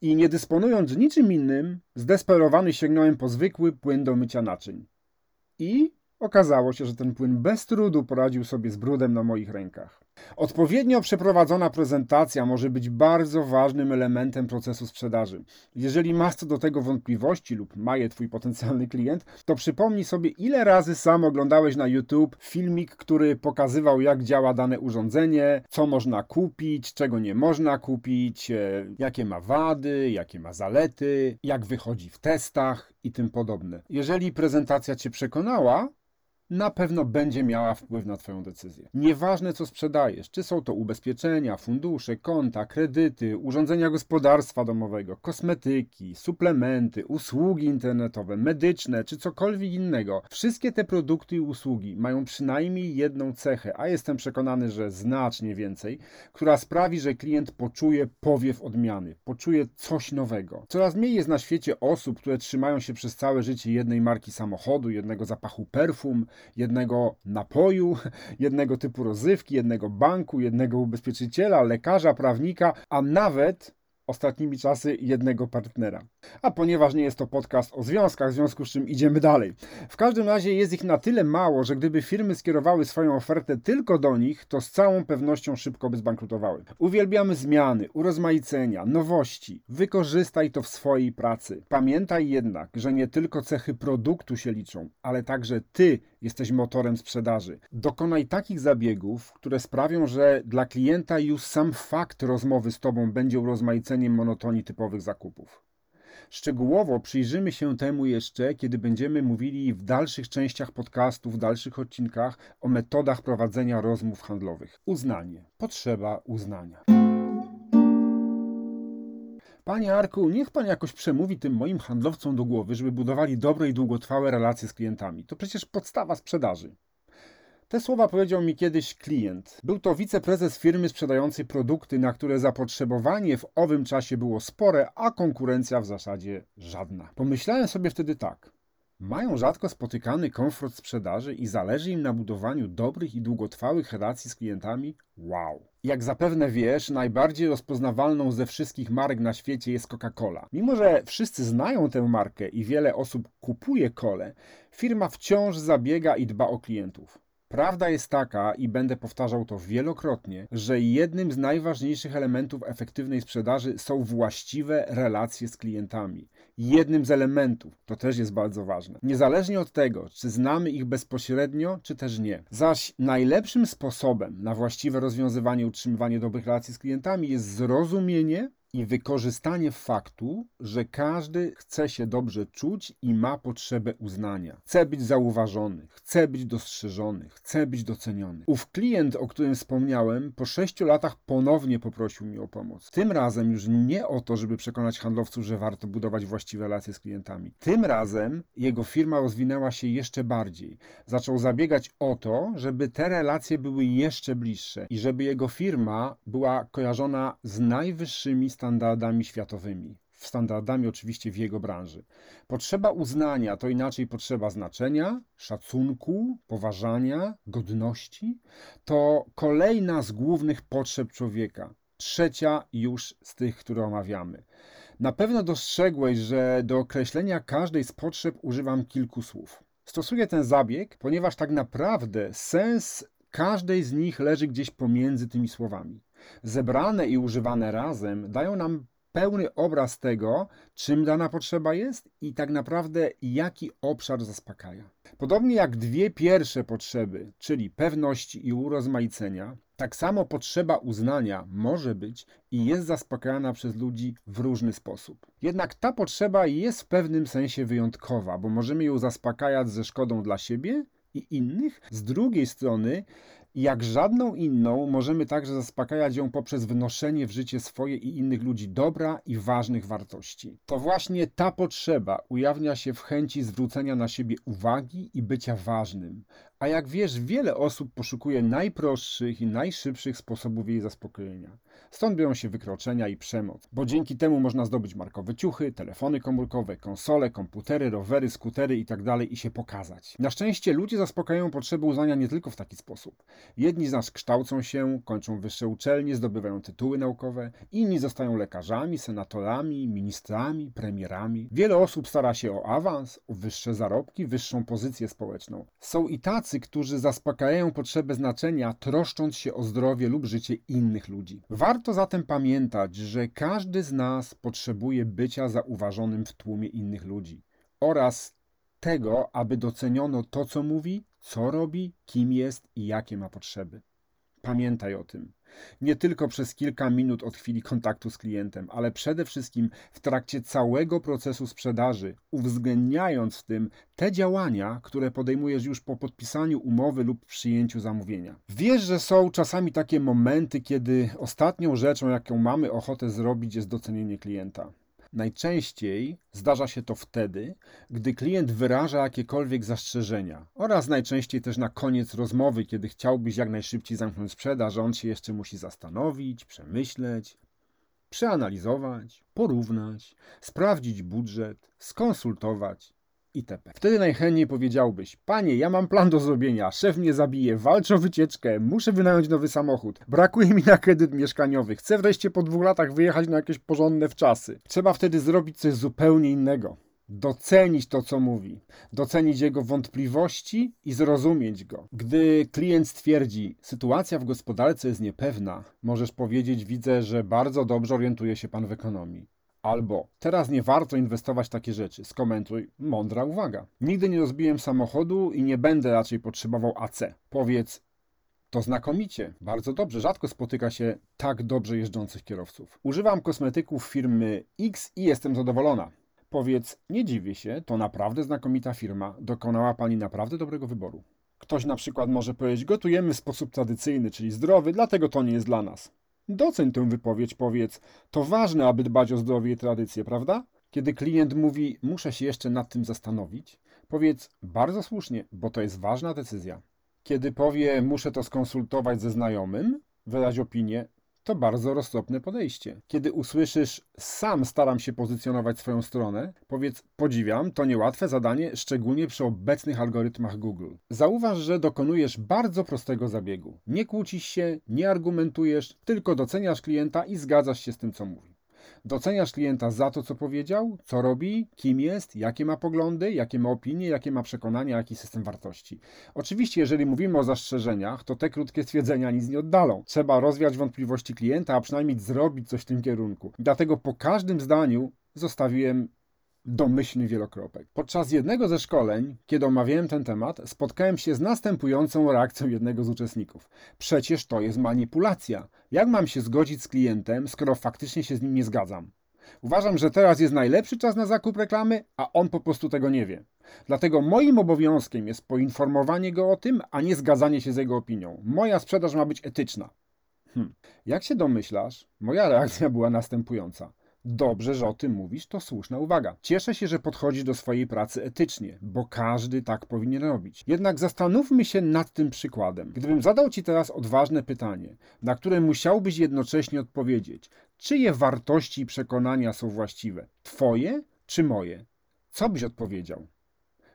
i nie dysponując niczym innym, zdesperowany sięgnąłem po zwykły płyn do mycia naczyń. I okazało się, że ten płyn bez trudu poradził sobie z brudem na moich rękach. Odpowiednio przeprowadzona prezentacja może być bardzo ważnym elementem procesu sprzedaży. Jeżeli masz co do tego wątpliwości lub ma je Twój potencjalny klient, to przypomnij sobie, ile razy sam oglądałeś na YouTube filmik, który pokazywał, jak działa dane urządzenie, co można kupić, czego nie można kupić, e, jakie ma wady, jakie ma zalety, jak wychodzi w testach i tym podobne. Jeżeli prezentacja Cię przekonała, na pewno będzie miała wpływ na Twoją decyzję. Nieważne, co sprzedajesz, czy są to ubezpieczenia, fundusze, konta, kredyty, urządzenia gospodarstwa domowego, kosmetyki, suplementy, usługi internetowe, medyczne, czy cokolwiek innego. Wszystkie te produkty i usługi mają przynajmniej jedną cechę, a jestem przekonany, że znacznie więcej, która sprawi, że klient poczuje powiew odmiany, poczuje coś nowego. Coraz mniej jest na świecie osób, które trzymają się przez całe życie jednej marki samochodu, jednego zapachu perfum, jednego napoju, jednego typu rozrywki, jednego banku, jednego ubezpieczyciela, lekarza, prawnika, a nawet ostatnimi czasy jednego partnera. A ponieważ nie jest to podcast o związkach, w związku z czym idziemy dalej. W każdym razie jest ich na tyle mało, że gdyby firmy skierowały swoją ofertę tylko do nich, to z całą pewnością szybko by zbankrutowały. Uwielbiamy zmiany, urozmaicenia, nowości. Wykorzystaj to w swojej pracy. Pamiętaj jednak, że nie tylko cechy produktu się liczą, ale także ty jesteś motorem sprzedaży. Dokonaj takich zabiegów, które sprawią, że dla klienta już sam fakt rozmowy z tobą będzie urozmaiceniem monotonii typowych zakupów. Szczegółowo przyjrzymy się temu jeszcze, kiedy będziemy mówili w dalszych częściach podcastu, w dalszych odcinkach o metodach prowadzenia rozmów handlowych. Uznanie. Potrzeba uznania. Panie Arku, niech pan jakoś przemówi tym moim handlowcom do głowy, żeby budowali dobre i długotrwałe relacje z klientami. To przecież podstawa sprzedaży. Te słowa powiedział mi kiedyś klient. Był to wiceprezes firmy sprzedającej produkty, na które zapotrzebowanie w owym czasie było spore, a konkurencja w zasadzie żadna. Pomyślałem sobie wtedy tak. Mają rzadko spotykany komfort sprzedaży i zależy im na budowaniu dobrych i długotrwałych relacji z klientami? Wow! Jak zapewne wiesz, najbardziej rozpoznawalną ze wszystkich marek na świecie jest Coca-Cola. Mimo, że wszyscy znają tę markę i wiele osób kupuje kole, firma wciąż zabiega i dba o klientów. Prawda jest taka, i będę powtarzał to wielokrotnie, że jednym z najważniejszych elementów efektywnej sprzedaży są właściwe relacje z klientami. Jednym z elementów, to też jest bardzo ważne. Niezależnie od tego, czy znamy ich bezpośrednio, czy też nie. Zaś najlepszym sposobem na właściwe rozwiązywanie utrzymywanie dobrych relacji z klientami jest zrozumienie i wykorzystanie faktu, że każdy chce się dobrze czuć i ma potrzebę uznania. Chce być zauważony, chce być dostrzeżony, chce być doceniony. Ów klient, o którym wspomniałem, po sześciu latach ponownie poprosił mnie o pomoc. Tym razem już nie o to, żeby przekonać handlowców, że warto budować właściwe relacje z klientami. Tym razem jego firma rozwinęła się jeszcze bardziej. Zaczął zabiegać o to, żeby te relacje były jeszcze bliższe i żeby jego firma była kojarzona z najwyższymi standardami standardami światowymi, standardami oczywiście w jego branży. Potrzeba uznania to inaczej potrzeba znaczenia, szacunku, poważania, godności. To kolejna z głównych potrzeb człowieka. Trzecia już z tych, które omawiamy. Na pewno dostrzegłeś, że do określenia każdej z potrzeb używam kilku słów. Stosuję ten zabieg, ponieważ tak naprawdę sens każdej z nich leży gdzieś pomiędzy tymi słowami zebrane i używane razem dają nam pełny obraz tego, czym dana potrzeba jest i tak naprawdę jaki obszar zaspokaja. Podobnie jak dwie pierwsze potrzeby, czyli pewności i urozmaicenia, tak samo potrzeba uznania może być i jest zaspokajana przez ludzi w różny sposób. Jednak ta potrzeba jest w pewnym sensie wyjątkowa, bo możemy ją zaspokajać ze szkodą dla siebie i innych. Z drugiej strony jak żadną inną możemy także zaspokajać ją poprzez wnoszenie w życie swoje i innych ludzi dobra i ważnych wartości. To właśnie ta potrzeba ujawnia się w chęci zwrócenia na siebie uwagi i bycia ważnym. A jak wiesz, wiele osób poszukuje najprostszych i najszybszych sposobów jej zaspokojenia. Stąd biorą się wykroczenia i przemoc, bo dzięki temu można zdobyć markowe ciuchy, telefony komórkowe, konsole, komputery, rowery, skutery itd. Tak i się pokazać. Na szczęście ludzie zaspokajają potrzeby uznania nie tylko w taki sposób. Jedni z nas kształcą się, kończą wyższe uczelnie, zdobywają tytuły naukowe, inni zostają lekarzami, senatorami, ministrami, premierami. Wiele osób stara się o awans, o wyższe zarobki, wyższą pozycję społeczną. Są i tacy, którzy zaspokajają potrzebę znaczenia, troszcząc się o zdrowie lub życie innych ludzi. Warto zatem pamiętać, że każdy z nas potrzebuje bycia zauważonym w tłumie innych ludzi oraz tego, aby doceniono to, co mówi, co robi, kim jest i jakie ma potrzeby. Pamiętaj o tym. Nie tylko przez kilka minut od chwili kontaktu z klientem, ale przede wszystkim w trakcie całego procesu sprzedaży, uwzględniając w tym te działania, które podejmujesz już po podpisaniu umowy lub przyjęciu zamówienia. Wiesz, że są czasami takie momenty, kiedy ostatnią rzeczą, jaką mamy ochotę zrobić, jest docenienie klienta. Najczęściej zdarza się to wtedy, gdy klient wyraża jakiekolwiek zastrzeżenia oraz najczęściej też na koniec rozmowy, kiedy chciałbyś jak najszybciej zamknąć sprzedaż, on się jeszcze musi zastanowić, przemyśleć, przeanalizować, porównać, sprawdzić budżet, skonsultować itp. Wtedy najchętniej powiedziałbyś: Panie, ja mam plan do zrobienia, szef mnie zabije, walczę o wycieczkę, muszę wynająć nowy samochód, brakuje mi na kredyt mieszkaniowy, chcę wreszcie po dwóch latach wyjechać na jakieś porządne wczasy. Trzeba wtedy zrobić coś zupełnie innego. Docenić to, co mówi, docenić jego wątpliwości i zrozumieć go. Gdy klient stwierdzi, sytuacja w gospodarce jest niepewna, możesz powiedzieć: Widzę, że bardzo dobrze orientuje się pan w ekonomii. Albo teraz nie warto inwestować w takie rzeczy. Skomentuj, mądra uwaga. Nigdy nie rozbiłem samochodu i nie będę raczej potrzebował AC. Powiedz, to znakomicie, bardzo dobrze. Rzadko spotyka się tak dobrze jeżdżących kierowców. Używam kosmetyków firmy X i jestem zadowolona. Powiedz, nie dziwię się, to naprawdę znakomita firma. Dokonała pani naprawdę dobrego wyboru. Ktoś na przykład może powiedzieć, gotujemy w sposób tradycyjny, czyli zdrowy, dlatego to nie jest dla nas. Doceń tę wypowiedź, powiedz. To ważne, aby dbać o zdrowie i tradycje, prawda? Kiedy klient mówi, muszę się jeszcze nad tym zastanowić, powiedz bardzo słusznie, bo to jest ważna decyzja. Kiedy powie, muszę to skonsultować ze znajomym, wyraź opinię, to bardzo roztropne podejście. Kiedy usłyszysz, sam staram się pozycjonować swoją stronę, powiedz, podziwiam, to niełatwe zadanie, szczególnie przy obecnych algorytmach Google. Zauważ, że dokonujesz bardzo prostego zabiegu. Nie kłócisz się, nie argumentujesz, tylko doceniasz klienta i zgadzasz się z tym, co mówi. Doceniasz klienta za to, co powiedział, co robi, kim jest, jakie ma poglądy, jakie ma opinie, jakie ma przekonania, jaki system wartości. Oczywiście, jeżeli mówimy o zastrzeżeniach, to te krótkie stwierdzenia nic nie oddalą. Trzeba rozwiać wątpliwości klienta, a przynajmniej zrobić coś w tym kierunku. Dlatego po każdym zdaniu zostawiłem domyślny wielokropek. Podczas jednego ze szkoleń, kiedy omawiałem ten temat, spotkałem się z następującą reakcją jednego z uczestników. Przecież to jest manipulacja. Jak mam się zgodzić z klientem, skoro faktycznie się z nim nie zgadzam? Uważam, że teraz jest najlepszy czas na zakup reklamy, a on po prostu tego nie wie. Dlatego moim obowiązkiem jest poinformowanie go o tym, a nie zgadzanie się z jego opinią. Moja sprzedaż ma być etyczna. Hm. Jak się domyślasz, moja reakcja była następująca. Dobrze, że o tym mówisz, to słuszna uwaga. Cieszę się, że podchodzisz do swojej pracy etycznie, bo każdy tak powinien robić. Jednak zastanówmy się nad tym przykładem. Gdybym zadał Ci teraz odważne pytanie, na które musiałbyś jednocześnie odpowiedzieć, czyje wartości i przekonania są właściwe? Twoje czy moje? Co byś odpowiedział?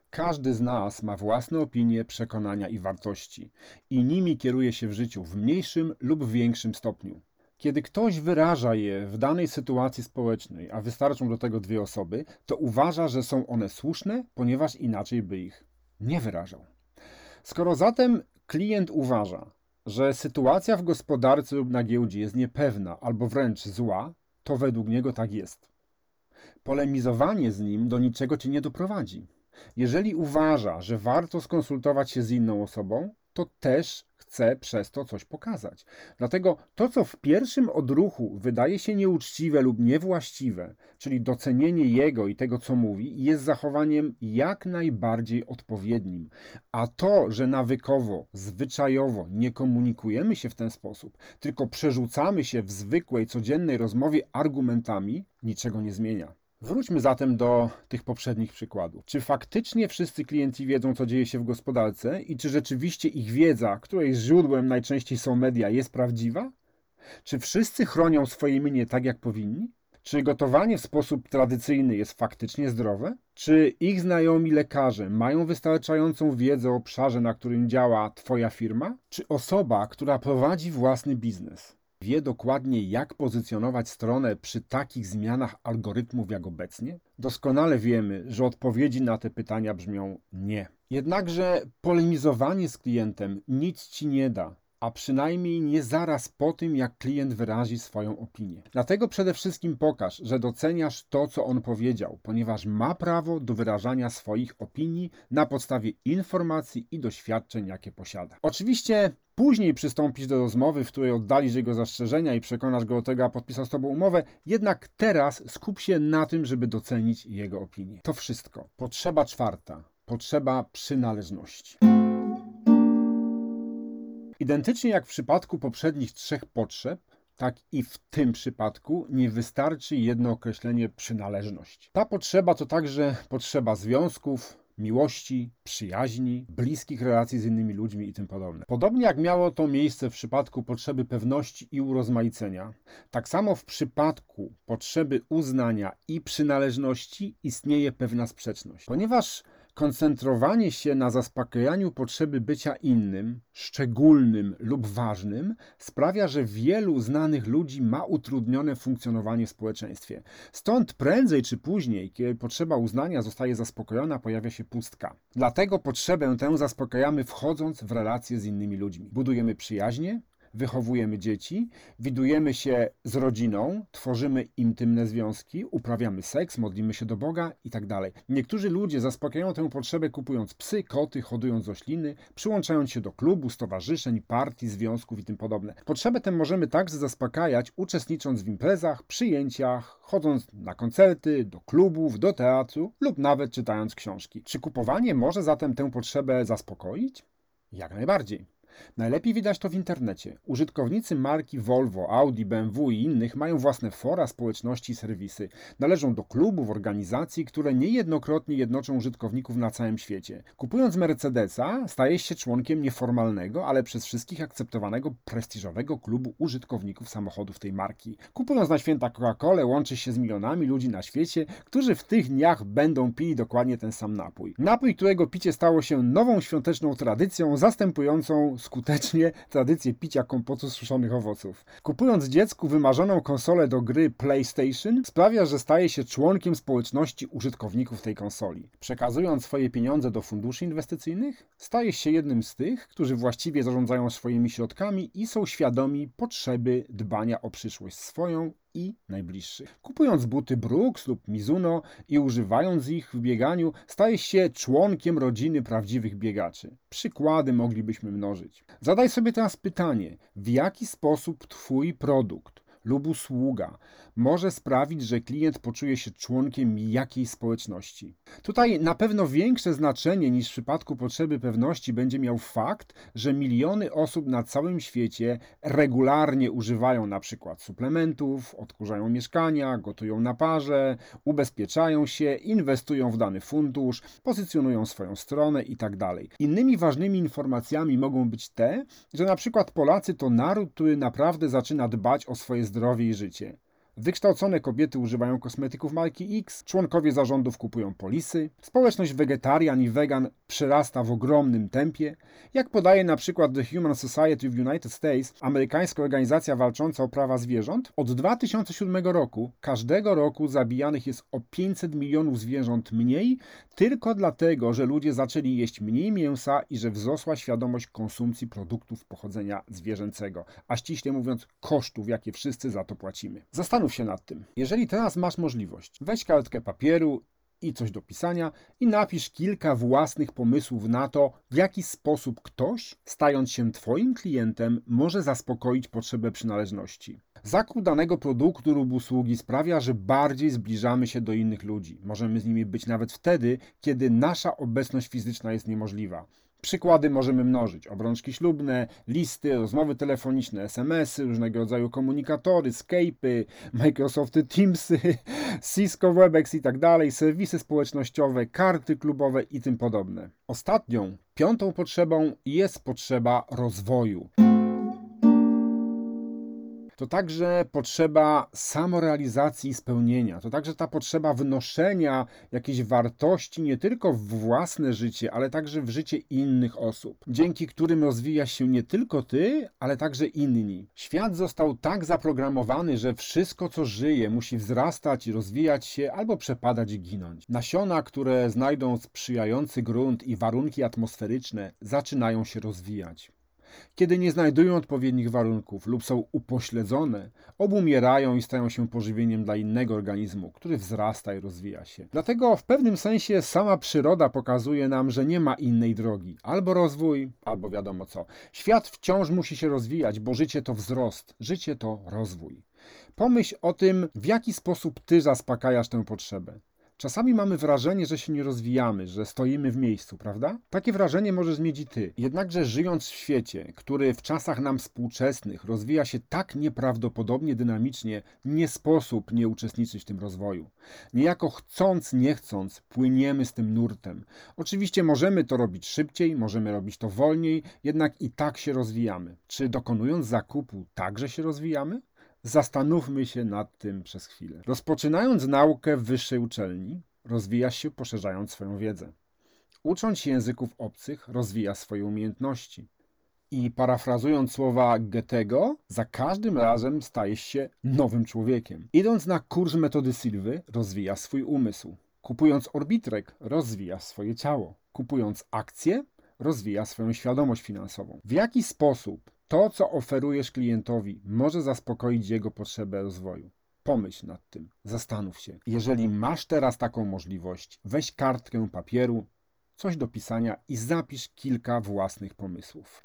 Każdy z nas ma własne opinie, przekonania i wartości, i nimi kieruje się w życiu w mniejszym lub większym stopniu. Kiedy ktoś wyraża je w danej sytuacji społecznej, a wystarczą do tego dwie osoby, to uważa, że są one słuszne, ponieważ inaczej by ich nie wyrażał. Skoro zatem klient uważa, że sytuacja w gospodarce lub na giełdzie jest niepewna albo wręcz zła, to według niego tak jest. Polemizowanie z nim do niczego cię nie doprowadzi. Jeżeli uważa, że warto skonsultować się z inną osobą, to też chce przez to coś pokazać. Dlatego to, co w pierwszym odruchu wydaje się nieuczciwe lub niewłaściwe, czyli docenienie jego i tego, co mówi, jest zachowaniem jak najbardziej odpowiednim. A to, że nawykowo, zwyczajowo nie komunikujemy się w ten sposób, tylko przerzucamy się w zwykłej, codziennej rozmowie argumentami, niczego nie zmienia. Wróćmy zatem do tych poprzednich przykładów. Czy faktycznie wszyscy klienci wiedzą, co dzieje się w gospodarce i czy rzeczywiście ich wiedza, której źródłem najczęściej są media, jest prawdziwa? Czy wszyscy chronią swoje imię tak, jak powinni? Czy gotowanie w sposób tradycyjny jest faktycznie zdrowe? Czy ich znajomi lekarze mają wystarczającą wiedzę o obszarze, na którym działa Twoja firma? Czy osoba, która prowadzi własny biznes, wie dokładnie, jak pozycjonować stronę przy takich zmianach algorytmów jak obecnie? Doskonale wiemy, że odpowiedzi na te pytania brzmią nie. Jednakże polemizowanie z klientem nic ci nie da a przynajmniej nie zaraz po tym, jak klient wyrazi swoją opinię. Dlatego przede wszystkim pokaż, że doceniasz to, co on powiedział, ponieważ ma prawo do wyrażania swoich opinii na podstawie informacji i doświadczeń, jakie posiada. Oczywiście Później przystąpisz do rozmowy, w której oddalisz jego zastrzeżenia i przekonasz go do tego, a podpisał z tobą umowę, jednak teraz skup się na tym, żeby docenić jego opinię. To wszystko. Potrzeba czwarta. Potrzeba przynależności. Identycznie jak w przypadku poprzednich trzech potrzeb, tak i w tym przypadku nie wystarczy jedno określenie przynależność. Ta potrzeba to także potrzeba związków, miłości, przyjaźni, bliskich relacji z innymi ludźmi i tym podobne. Podobnie jak miało to miejsce w przypadku potrzeby pewności i urozmaicenia, tak samo w przypadku potrzeby uznania i przynależności istnieje pewna sprzeczność. Ponieważ Koncentrowanie się na zaspokajaniu potrzeby bycia innym, szczególnym lub ważnym sprawia, że wielu znanych ludzi ma utrudnione funkcjonowanie w społeczeństwie. Stąd prędzej czy później, kiedy potrzeba uznania zostaje zaspokojona, pojawia się pustka. Dlatego potrzebę tę zaspokajamy wchodząc w relacje z innymi ludźmi. Budujemy przyjaźnie, wychowujemy dzieci, widujemy się z rodziną, tworzymy intymne związki, uprawiamy seks, modlimy się do Boga i tak. Niektórzy ludzie zaspokajają tę potrzebę kupując psy, koty, hodując rośliny, przyłączając się do klubu, stowarzyszeń, partii, związków i tym podobne. Potrzebę tę możemy także zaspokajać uczestnicząc w imprezach, przyjęciach, chodząc na koncerty, do klubów, do teatru lub nawet czytając książki. Czy kupowanie może zatem tę potrzebę zaspokoić? Jak najbardziej. Najlepiej widać to w internecie. Użytkownicy marki Volvo, Audi, BMW i innych mają własne fora, społeczności i serwisy. Należą do klubów, organizacji, które niejednokrotnie jednoczą użytkowników na całym świecie. Kupując Mercedesa, stajesz się członkiem nieformalnego, ale przez wszystkich akceptowanego prestiżowego klubu użytkowników samochodów tej marki. Kupując na święta Coca-Colę, łączysz się z milionami ludzi na świecie, którzy w tych dniach będą pili dokładnie ten sam napój. Napój, którego picie stało się nową świąteczną tradycją, zastępującą skutecznie tradycję picia kompotu z suszonych owoców. Kupując dziecku wymarzoną konsolę do gry PlayStation, sprawia, że staje się członkiem społeczności użytkowników tej konsoli. Przekazując swoje pieniądze do funduszy inwestycyjnych, staje się jednym z tych, którzy właściwie zarządzają swoimi środkami i są świadomi potrzeby dbania o przyszłość swoją i najbliższych. Kupując buty Brooks lub Mizuno i używając ich w bieganiu, stajesz się członkiem rodziny prawdziwych biegaczy. Przykłady moglibyśmy mnożyć. Zadaj sobie teraz pytanie, w jaki sposób Twój produkt lub usługa może sprawić, że klient poczuje się członkiem jakiejś społeczności. Tutaj na pewno większe znaczenie niż w przypadku potrzeby pewności będzie miał fakt, że miliony osób na całym świecie regularnie używają na przykład suplementów, odkurzają mieszkania, gotują na parze, ubezpieczają się, inwestują w dany fundusz, pozycjonują swoją stronę itd. Tak Innymi ważnymi informacjami mogą być te, że na przykład Polacy to naród, który naprawdę zaczyna dbać o swoje zdrowie i życie. Wykształcone kobiety używają kosmetyków marki X, członkowie zarządów kupują polisy, społeczność wegetarian i vegan przyrasta w ogromnym tempie. Jak podaje na przykład The Human Society of United States, amerykańska organizacja walcząca o prawa zwierząt, od 2007 roku każdego roku zabijanych jest o 500 milionów zwierząt mniej, tylko dlatego, że ludzie zaczęli jeść mniej mięsa i że wzrosła świadomość konsumpcji produktów pochodzenia zwierzęcego, a ściśle mówiąc kosztów, jakie wszyscy za to płacimy. Zastanów Zastanów się nad tym. Jeżeli teraz masz możliwość, weź kartkę papieru i coś do pisania i napisz kilka własnych pomysłów na to, w jaki sposób ktoś, stając się Twoim klientem, może zaspokoić potrzebę przynależności. Zakup danego produktu lub usługi sprawia, że bardziej zbliżamy się do innych ludzi. Możemy z nimi być nawet wtedy, kiedy nasza obecność fizyczna jest niemożliwa. Przykłady możemy mnożyć. Obrączki ślubne, listy, rozmowy telefoniczne, SMS-y, różnego rodzaju komunikatory, Skype'y, Microsofty Teamsy, Cisco Webex i tak dalej, serwisy społecznościowe, karty klubowe i tym podobne. Ostatnią, piątą potrzebą jest potrzeba rozwoju. To także potrzeba samorealizacji i spełnienia. To także ta potrzeba wnoszenia jakiejś wartości nie tylko w własne życie, ale także w życie innych osób, dzięki którym rozwija się nie tylko ty, ale także inni. Świat został tak zaprogramowany, że wszystko, co żyje, musi wzrastać i rozwijać się albo przepadać i ginąć. Nasiona, które znajdą sprzyjający grunt i warunki atmosferyczne, zaczynają się rozwijać. Kiedy nie znajdują odpowiednich warunków lub są upośledzone, obumierają i stają się pożywieniem dla innego organizmu, który wzrasta i rozwija się. Dlatego w pewnym sensie sama przyroda pokazuje nam, że nie ma innej drogi. Albo rozwój, albo wiadomo co. Świat wciąż musi się rozwijać, bo życie to wzrost, życie to rozwój. Pomyśl o tym, w jaki sposób ty zaspokajasz tę potrzebę. Czasami mamy wrażenie, że się nie rozwijamy, że stoimy w miejscu, prawda? Takie wrażenie możesz mieć i ty. Jednakże żyjąc w świecie, który w czasach nam współczesnych rozwija się tak nieprawdopodobnie dynamicznie, nie sposób nie uczestniczyć w tym rozwoju. Niejako chcąc, nie chcąc, płyniemy z tym nurtem. Oczywiście możemy to robić szybciej, możemy robić to wolniej, jednak i tak się rozwijamy. Czy dokonując zakupu także się rozwijamy? Zastanówmy się nad tym przez chwilę. Rozpoczynając naukę w wyższej uczelni, rozwijasz się poszerzając swoją wiedzę. Ucząc języków obcych, rozwija swoje umiejętności. I parafrazując słowa Goethego, za każdym razem stajesz się nowym człowiekiem. Idąc na kurs metody Silwy, rozwija swój umysł. Kupując orbitrek, rozwija swoje ciało. Kupując akcje, rozwija swoją świadomość finansową. W jaki sposób to, co oferujesz klientowi, może zaspokoić jego potrzebę rozwoju. Pomyśl nad tym, zastanów się. Jeżeli masz teraz taką możliwość, weź kartkę papieru, coś do pisania i zapisz kilka własnych pomysłów.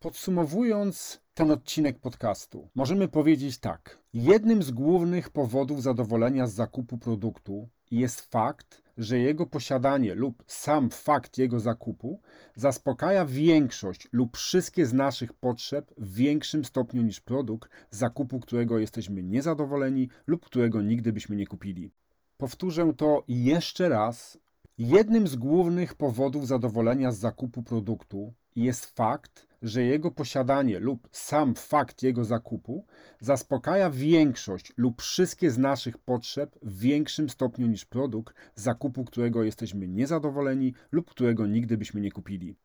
Podsumowując ten odcinek podcastu, możemy powiedzieć tak. Jednym z głównych powodów zadowolenia z zakupu produktu jest fakt, że jego posiadanie lub sam fakt jego zakupu zaspokaja większość lub wszystkie z naszych potrzeb w większym stopniu niż produkt, zakupu którego jesteśmy niezadowoleni lub którego nigdy byśmy nie kupili. Powtórzę to jeszcze raz. Jednym z głównych powodów zadowolenia z zakupu produktu jest fakt, że jego posiadanie lub sam fakt jego zakupu zaspokaja większość lub wszystkie z naszych potrzeb w większym stopniu niż produkt, zakupu którego jesteśmy niezadowoleni lub którego nigdy byśmy nie kupili.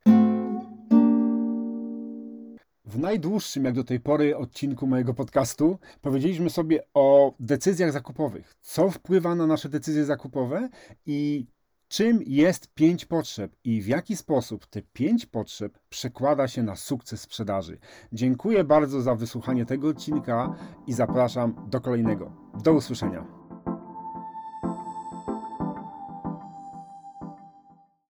W najdłuższym, jak do tej pory, odcinku mojego podcastu powiedzieliśmy sobie o decyzjach zakupowych. Co wpływa na nasze decyzje zakupowe i Czym jest pięć potrzeb i w jaki sposób te pięć potrzeb przekłada się na sukces sprzedaży? Dziękuję bardzo za wysłuchanie tego odcinka i zapraszam do kolejnego. Do usłyszenia.